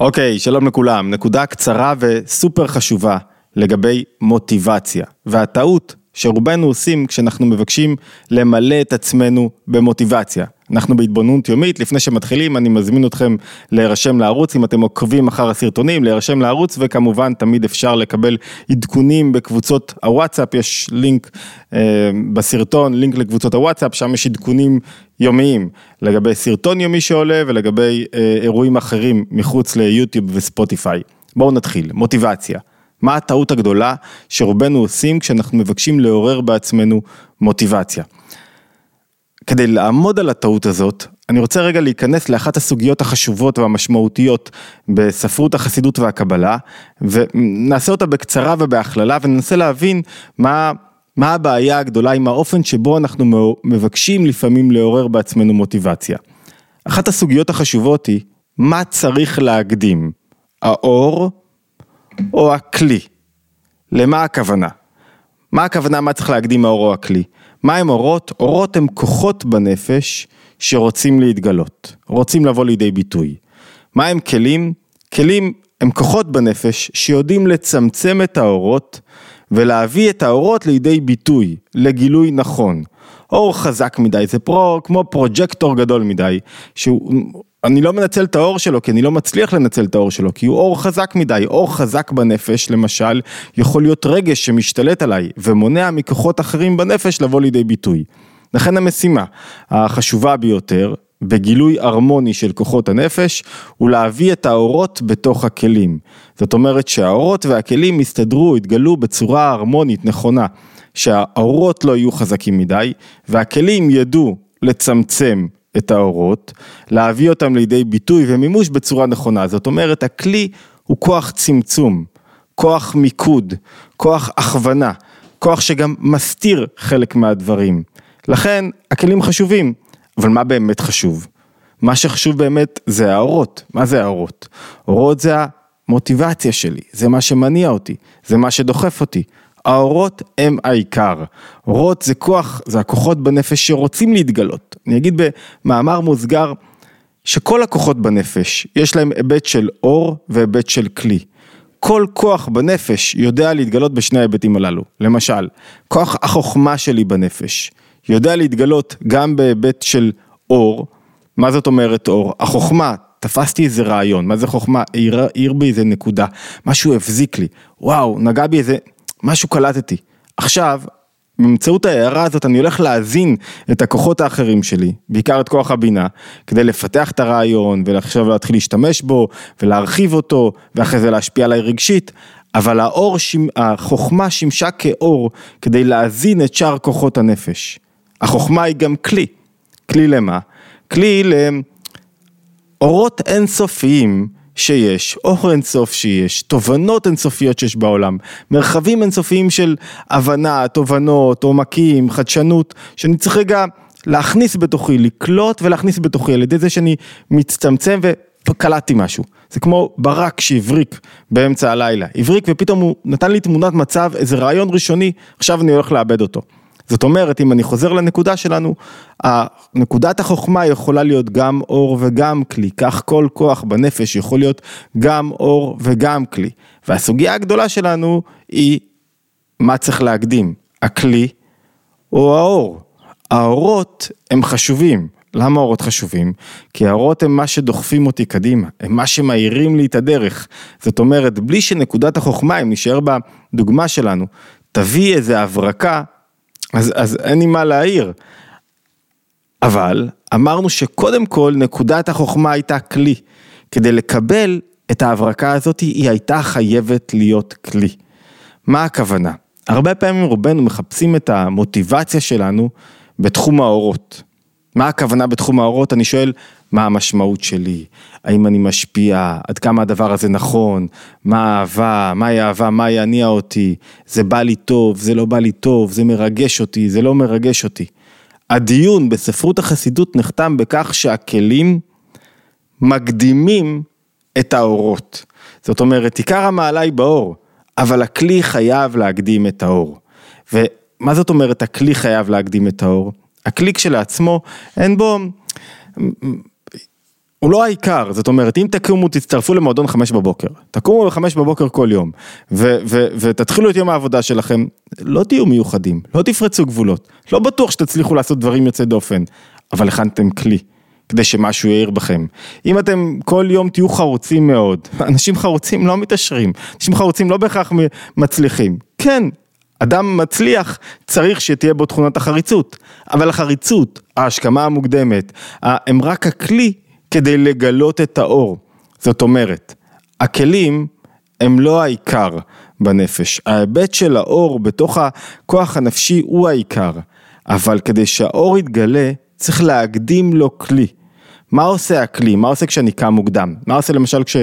אוקיי, שלום לכולם. נקודה קצרה וסופר חשובה לגבי מוטיבציה. והטעות שרובנו עושים כשאנחנו מבקשים למלא את עצמנו במוטיבציה. אנחנו בהתבוננות יומית, לפני שמתחילים אני מזמין אתכם להירשם לערוץ, אם אתם עוקבים אחר הסרטונים, להירשם לערוץ, וכמובן תמיד אפשר לקבל עדכונים בקבוצות הוואטסאפ, יש לינק אה, בסרטון, לינק לקבוצות הוואטסאפ, שם יש עדכונים יומיים לגבי סרטון יומי שעולה ולגבי אה, אירועים אחרים מחוץ ליוטיוב וספוטיפיי. בואו נתחיל, מוטיבציה. מה הטעות הגדולה שרובנו עושים כשאנחנו מבקשים לעורר בעצמנו מוטיבציה. כדי לעמוד על הטעות הזאת, אני רוצה רגע להיכנס לאחת הסוגיות החשובות והמשמעותיות בספרות החסידות והקבלה, ונעשה אותה בקצרה ובהכללה, וננסה להבין מה, מה הבעיה הגדולה עם האופן שבו אנחנו מבקשים לפעמים לעורר בעצמנו מוטיבציה. אחת הסוגיות החשובות היא, מה צריך להקדים, האור או הכלי? למה הכוונה? מה הכוונה מה צריך להקדים האור או הכלי? מה הם אורות? אורות הם כוחות בנפש שרוצים להתגלות, רוצים לבוא לידי ביטוי. מה הם כלים? כלים הם כוחות בנפש שיודעים לצמצם את האורות ולהביא את האורות לידי ביטוי, לגילוי נכון. אור חזק מדי, זה פרו, כמו פרוג'קטור גדול מדי, שהוא אני לא מנצל את האור שלו, כי אני לא מצליח לנצל את האור שלו, כי הוא אור חזק מדי, אור חזק בנפש, למשל, יכול להיות רגש שמשתלט עליי, ומונע מכוחות אחרים בנפש לבוא לידי ביטוי. לכן המשימה החשובה ביותר, בגילוי הרמוני של כוחות הנפש, הוא להביא את האורות בתוך הכלים. זאת אומרת שהאורות והכלים יסתדרו, יתגלו בצורה הרמונית נכונה, שהאורות לא יהיו חזקים מדי, והכלים ידעו לצמצם את האורות, להביא אותם לידי ביטוי ומימוש בצורה נכונה. זאת אומרת, הכלי הוא כוח צמצום, כוח מיקוד, כוח הכוונה, כוח שגם מסתיר חלק מהדברים. לכן, הכלים חשובים, אבל מה באמת חשוב? מה שחשוב באמת זה האורות. מה זה האורות? אורות זה המוטיבציה שלי, זה מה שמניע אותי, זה מה שדוחף אותי. האורות הם העיקר. אורות זה כוח, זה הכוחות בנפש שרוצים להתגלות. אני אגיד במאמר מוסגר, שכל הכוחות בנפש, יש להם היבט של אור והיבט של כלי. כל כוח בנפש יודע להתגלות בשני ההיבטים הללו. למשל, כוח החוכמה שלי בנפש יודע להתגלות גם בהיבט של אור. מה זאת אומרת אור? החוכמה, תפסתי איזה רעיון, מה זה חוכמה? העיר בי איזה נקודה, משהו הבזיק לי, וואו, נגע בי איזה... משהו קלטתי. עכשיו, באמצעות ההערה הזאת אני הולך להזין את הכוחות האחרים שלי, בעיקר את כוח הבינה, כדי לפתח את הרעיון ועכשיו להתחיל להשתמש בו ולהרחיב אותו ואחרי זה להשפיע עליי רגשית, אבל האור, החוכמה שימשה כאור כדי להזין את שאר כוחות הנפש. החוכמה היא גם כלי. כלי למה? כלי לאורות אינסופיים שיש, אור אינסוף שיש, תובנות אינסופיות שיש בעולם, מרחבים אינסופיים של הבנה, תובנות, עומקים, חדשנות, שאני צריך רגע להכניס בתוכי, לקלוט ולהכניס בתוכי על ידי זה שאני מצטמצם וקלטתי משהו. זה כמו ברק שהבריק באמצע הלילה, הבריק ופתאום הוא נתן לי תמונת מצב, איזה רעיון ראשוני, עכשיו אני הולך לאבד אותו. זאת אומרת, אם אני חוזר לנקודה שלנו, נקודת החוכמה יכולה להיות גם אור וגם כלי, כך כל כוח בנפש יכול להיות גם אור וגם כלי. והסוגיה הגדולה שלנו היא מה צריך להקדים, הכלי או האור. האורות הם חשובים. למה האורות חשובים? כי האורות הם מה שדוחפים אותי קדימה, הם מה שמאירים לי את הדרך. זאת אומרת, בלי שנקודת החוכמה, אם נשאר בדוגמה שלנו, תביא איזה הברקה, אז, אז אין לי מה להעיר. אבל אמרנו שקודם כל נקודת החוכמה הייתה כלי. כדי לקבל את ההברקה הזאת היא הייתה חייבת להיות כלי. מה הכוונה? הרבה פעמים רובנו מחפשים את המוטיבציה שלנו בתחום האורות. מה הכוונה בתחום האורות? אני שואל, מה המשמעות שלי? האם אני משפיע? עד כמה הדבר הזה נכון? מה האהבה? מהי אהבה? מה יניע אותי? זה בא לי טוב? זה לא בא לי טוב? זה מרגש אותי? זה לא מרגש אותי? הדיון בספרות החסידות נחתם בכך שהכלים מקדימים את האורות. זאת אומרת, עיקר המעלה היא באור, אבל הכלי חייב להקדים את האור. ומה זאת אומרת הכלי חייב להקדים את האור? הכלי כשלעצמו, אין בו, הוא לא העיקר, זאת אומרת, אם תקומו, תצטרפו למועדון חמש בבוקר, תקומו בחמש בבוקר כל יום, ו- ו- ותתחילו את יום העבודה שלכם, לא תהיו מיוחדים, לא תפרצו גבולות, לא בטוח שתצליחו לעשות דברים יוצאי דופן, אבל הכנתם כלי. כדי שמשהו יעיר בכם. אם אתם כל יום תהיו חרוצים מאוד, אנשים חרוצים לא מתעשרים, אנשים חרוצים לא בהכרח מצליחים. כן, אדם מצליח צריך שתהיה בו תכונת החריצות, אבל החריצות, ההשכמה המוקדמת, הם רק הכלי כדי לגלות את האור. זאת אומרת, הכלים הם לא העיקר בנפש, ההיבט של האור בתוך הכוח הנפשי הוא העיקר, אבל כדי שהאור יתגלה צריך להקדים לו כלי. מה עושה הכלי? מה עושה כשאני קם מוקדם? מה עושה למשל כש,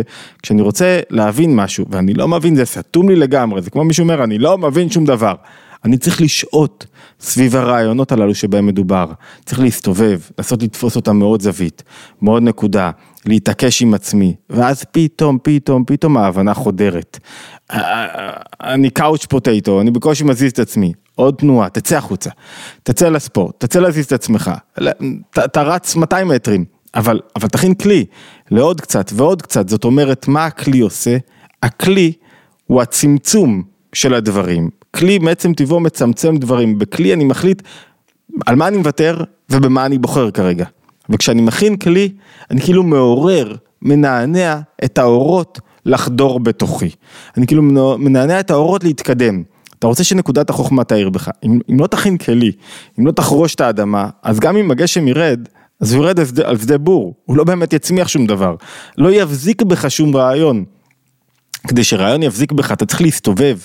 כשאני רוצה להבין משהו ואני לא מבין, זה סתום לי לגמרי, זה כמו מישהו אומר, אני לא מבין שום דבר. אני צריך לשהות סביב הרעיונות הללו שבהם מדובר. צריך להסתובב, לנסות לתפוס אותם מאוד זווית, מאוד נקודה, להתעקש עם עצמי, ואז פתאום, פתאום, פתאום ההבנה חודרת. אני קאוץ' פוטטו, אני בקושי מזיז את עצמי. עוד תנועה, תצא החוצה, תצא לספורט, תצא להזיז את עצמך, אתה רץ 200 מטרים, אבל, אבל תכין כלי לעוד קצת ועוד קצת, זאת אומרת, מה הכלי עושה? הכלי הוא הצמצום של הדברים. כלי מעצם טבעו מצמצם דברים, בכלי אני מחליט על מה אני מוותר ובמה אני בוחר כרגע. וכשאני מכין כלי, אני כאילו מעורר, מנענע את האורות לחדור בתוכי. אני כאילו מנענע את האורות להתקדם. אתה רוצה שנקודת החוכמה תאיר בך. אם, אם לא תכין כלי, אם לא תחרוש את האדמה, אז גם אם הגשם ירד, אז הוא ירד על שדה בור, הוא לא באמת יצמיח שום דבר, לא יבזיק בך שום רעיון. כדי שרעיון יבזיק בך, אתה צריך להסתובב.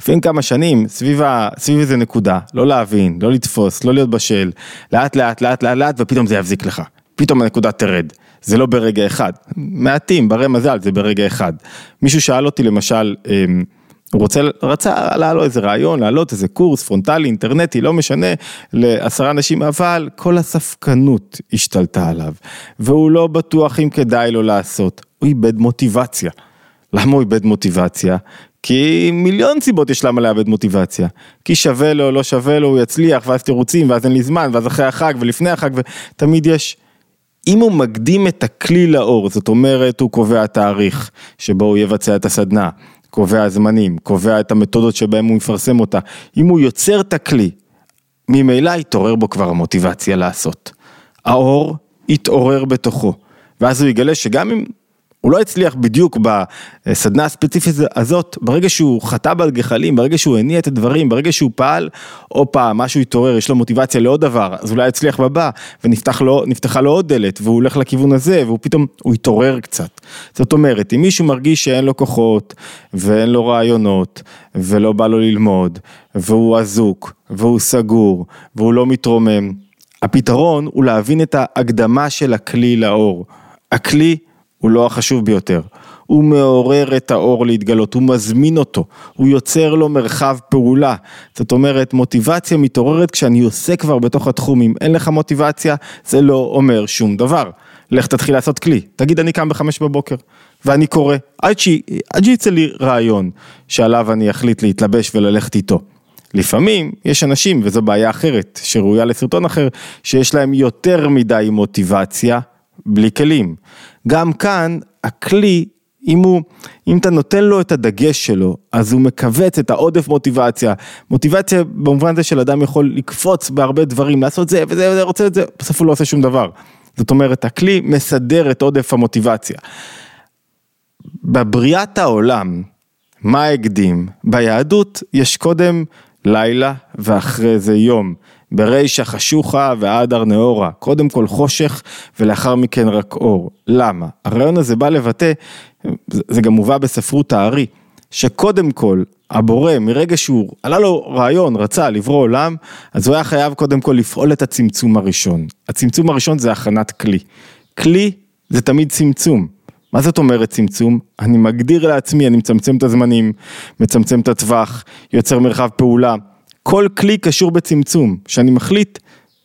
לפעמים כמה שנים סביב, ה, סביב איזה נקודה, לא להבין, לא לתפוס, לא להיות בשל, לאט לאט לאט לאט לאט ופתאום זה יבזיק לך, פתאום הנקודה תרד, זה לא ברגע אחד, מעטים, ברי מזל זה ברגע אחד. מישהו שאל אותי למשל, אמ, הוא רוצה, רצה, עלה לו איזה רעיון, לעלות איזה קורס פרונטלי, אינטרנטי, לא משנה, לעשרה אנשים, אבל כל הספקנות השתלטה עליו, והוא לא בטוח אם כדאי לו לעשות, הוא איבד מוטיבציה. למה הוא איבד מוטיבציה? כי מיליון סיבות יש למה לאבד מוטיבציה. כי שווה לו, לא שווה לו, הוא יצליח, ואז תירוצים, ואז אין לי זמן, ואז אחרי החג ולפני החג, ותמיד יש. אם הוא מקדים את הכלי לאור, זאת אומרת, הוא קובע תאריך שבו הוא יבצע את הסדנה, קובע זמנים, קובע את המתודות שבהם הוא יפרסם אותה. אם הוא יוצר את הכלי, ממילא יתעורר בו כבר המוטיבציה לעשות. האור יתעורר בתוכו, ואז הוא יגלה שגם אם הוא לא הצליח בדיוק בסדנה הספציפית הזאת, ברגע שהוא חטא על גחלים, ברגע שהוא הניע את הדברים, ברגע שהוא פעל, הופה, משהו התעורר, יש לו מוטיבציה לעוד דבר, אז אולי יצליח בבא, ונפתחה לו, לו עוד דלת, והוא הולך לכיוון הזה, והוא פתאום, הוא התעורר קצת. זאת אומרת, אם מישהו מרגיש שאין לו כוחות, ואין לו רעיונות, ולא בא לו ללמוד, והוא אזוק, והוא סגור, והוא לא מתרומם, הפתרון הוא להבין את ההקדמה של הכלי לאור. הכלי הוא לא החשוב ביותר. הוא מעורר את האור להתגלות, הוא מזמין אותו, הוא יוצר לו מרחב פעולה. זאת אומרת, מוטיבציה מתעוררת כשאני עושה כבר בתוך התחום. אם אין לך מוטיבציה, זה לא אומר שום דבר. לך תתחיל לעשות כלי. תגיד, אני קם בחמש בבוקר, ואני קורא, עד שיצא לי רעיון שעליו אני אחליט להתלבש וללכת איתו. לפעמים יש אנשים, וזו בעיה אחרת, שראויה לסרטון אחר, שיש להם יותר מדי מוטיבציה בלי כלים. גם כאן הכלי, אם הוא, אם אתה נותן לו את הדגש שלו, אז הוא מכווץ את העודף מוטיבציה. מוטיבציה במובן הזה של אדם יכול לקפוץ בהרבה דברים, לעשות זה וזה וזה, רוצה את זה, בסוף הוא לא עושה שום דבר. זאת אומרת, הכלי מסדר את עודף המוטיבציה. בבריאת העולם, מה הקדים? ביהדות יש קודם לילה ואחרי זה יום. ברישא חשוכה והדר נאורה, קודם כל חושך ולאחר מכן רק אור. למה? הרעיון הזה בא לבטא, זה גם מובא בספרות הארי, שקודם כל הבורא מרגע שהוא עלה לו רעיון, רצה לברוא עולם, אז הוא היה חייב קודם כל לפעול את הצמצום הראשון. הצמצום הראשון זה הכנת כלי. כלי זה תמיד צמצום. מה זאת אומרת צמצום? אני מגדיר לעצמי, אני מצמצם את הזמנים, מצמצם את הטווח, יוצר מרחב פעולה. כל כלי קשור בצמצום, שאני מחליט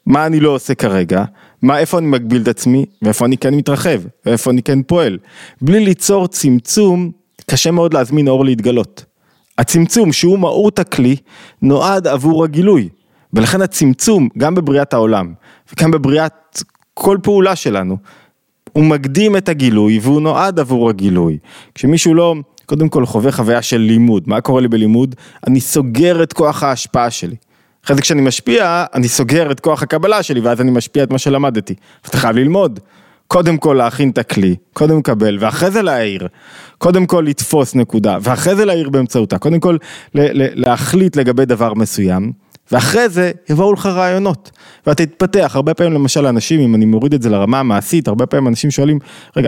מה אני לא עושה כרגע, מה, איפה אני מגביל את עצמי, ואיפה אני כן מתרחב, ואיפה אני כן פועל. בלי ליצור צמצום, קשה מאוד להזמין אור להתגלות. הצמצום, שהוא מהות הכלי, נועד עבור הגילוי. ולכן הצמצום, גם בבריאת העולם, וגם בבריאת כל פעולה שלנו, הוא מקדים את הגילוי והוא נועד עבור הגילוי. כשמישהו לא, קודם כל חווה חוויה של לימוד, מה קורה לי בלימוד? אני סוגר את כוח ההשפעה שלי. אחרי זה כשאני משפיע, אני סוגר את כוח הקבלה שלי ואז אני משפיע את מה שלמדתי. אתה חייב ללמוד. קודם כל להכין את הכלי, קודם לקבל, ואחרי זה להעיר. קודם כל לתפוס נקודה, ואחרי זה להעיר באמצעותה. קודם כל להחליט לגבי דבר מסוים, ואחרי זה יבואו לך רעיונות, ואתה תתפתח, הרבה פעמים למשל אנשים, אם אני מוריד את זה לרמה המעשית, הרבה פעמים אנשים שואלים, רגע,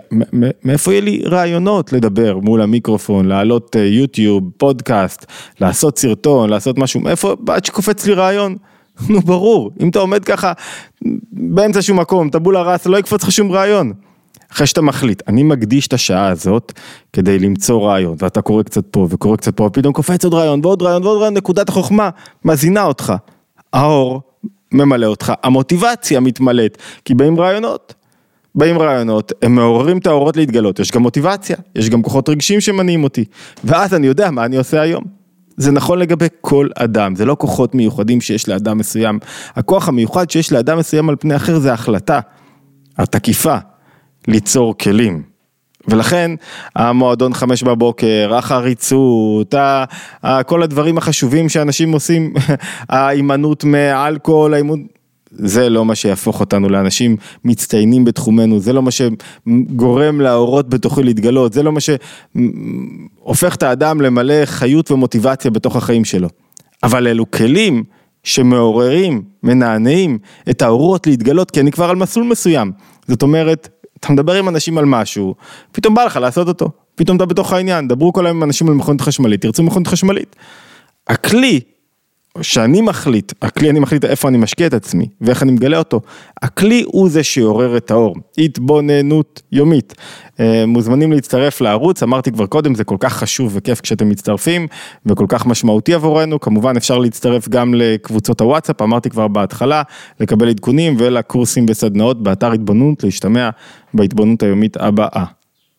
מאיפה יהיה לי רעיונות לדבר מול המיקרופון, להעלות אה, יוטיוב, פודקאסט, לעשות סרטון, לעשות משהו, מאיפה, עד שקופץ לי רעיון. נו ברור, אם אתה עומד ככה באמצע שום מקום, טבולה ראסה, לא יקפוץ לך שום רעיון. אחרי שאתה מחליט, אני מקדיש את השעה הזאת כדי למצוא רעיון, ואתה קורא קצת פה וקורא קצת פה, ופתאום קופץ עוד רעיון ועוד רעיון ועוד רעיון, נקודת החוכמה מזינה אותך. האור ממלא אותך, המוטיבציה מתמלאת, כי באים רעיונות. באים רעיונות, הם מעוררים את האורות להתגלות, יש גם מוטיבציה, יש גם כוחות רגשיים שמניעים אותי, ואז אני יודע מה אני עושה היום. זה נכון לגבי כל אדם, זה לא כוחות מיוחדים שיש לאדם מסוים. הכוח המיוחד שיש לאדם מסוים על פני אחר זה החלטה, התקיפה, ליצור כלים. ולכן המועדון חמש בבוקר, החריצות, כל הדברים החשובים שאנשים עושים, ההימנעות מאלכוהול, ההימנעות... זה לא מה שיהפוך אותנו לאנשים מצטיינים בתחומנו, זה לא מה שגורם לאורות בתוכי להתגלות, זה לא מה שהופך את האדם למלא חיות ומוטיבציה בתוך החיים שלו. אבל אלו כלים שמעוררים, מנענעים את האורות להתגלות, כי אני כבר על מסלול מסוים. זאת אומרת, אתה מדבר עם אנשים על משהו, פתאום בא לך לעשות אותו, פתאום אתה בתוך העניין, דברו כל היום עם אנשים על מכונית חשמלית, תרצו מכונית חשמלית. הכלי שאני מחליט, הכלי אני מחליט איפה אני משקיע את עצמי ואיך אני מגלה אותו, הכלי הוא זה שיעורר את האור, התבוננות יומית. אה, מוזמנים להצטרף לערוץ, אמרתי כבר קודם, זה כל כך חשוב וכיף כשאתם מצטרפים וכל כך משמעותי עבורנו, כמובן אפשר להצטרף גם לקבוצות הוואטסאפ, אמרתי כבר בהתחלה, לקבל עדכונים ולקורסים וסדנאות באתר התבוננות, להשתמע בהתבוננות היומית הבאה.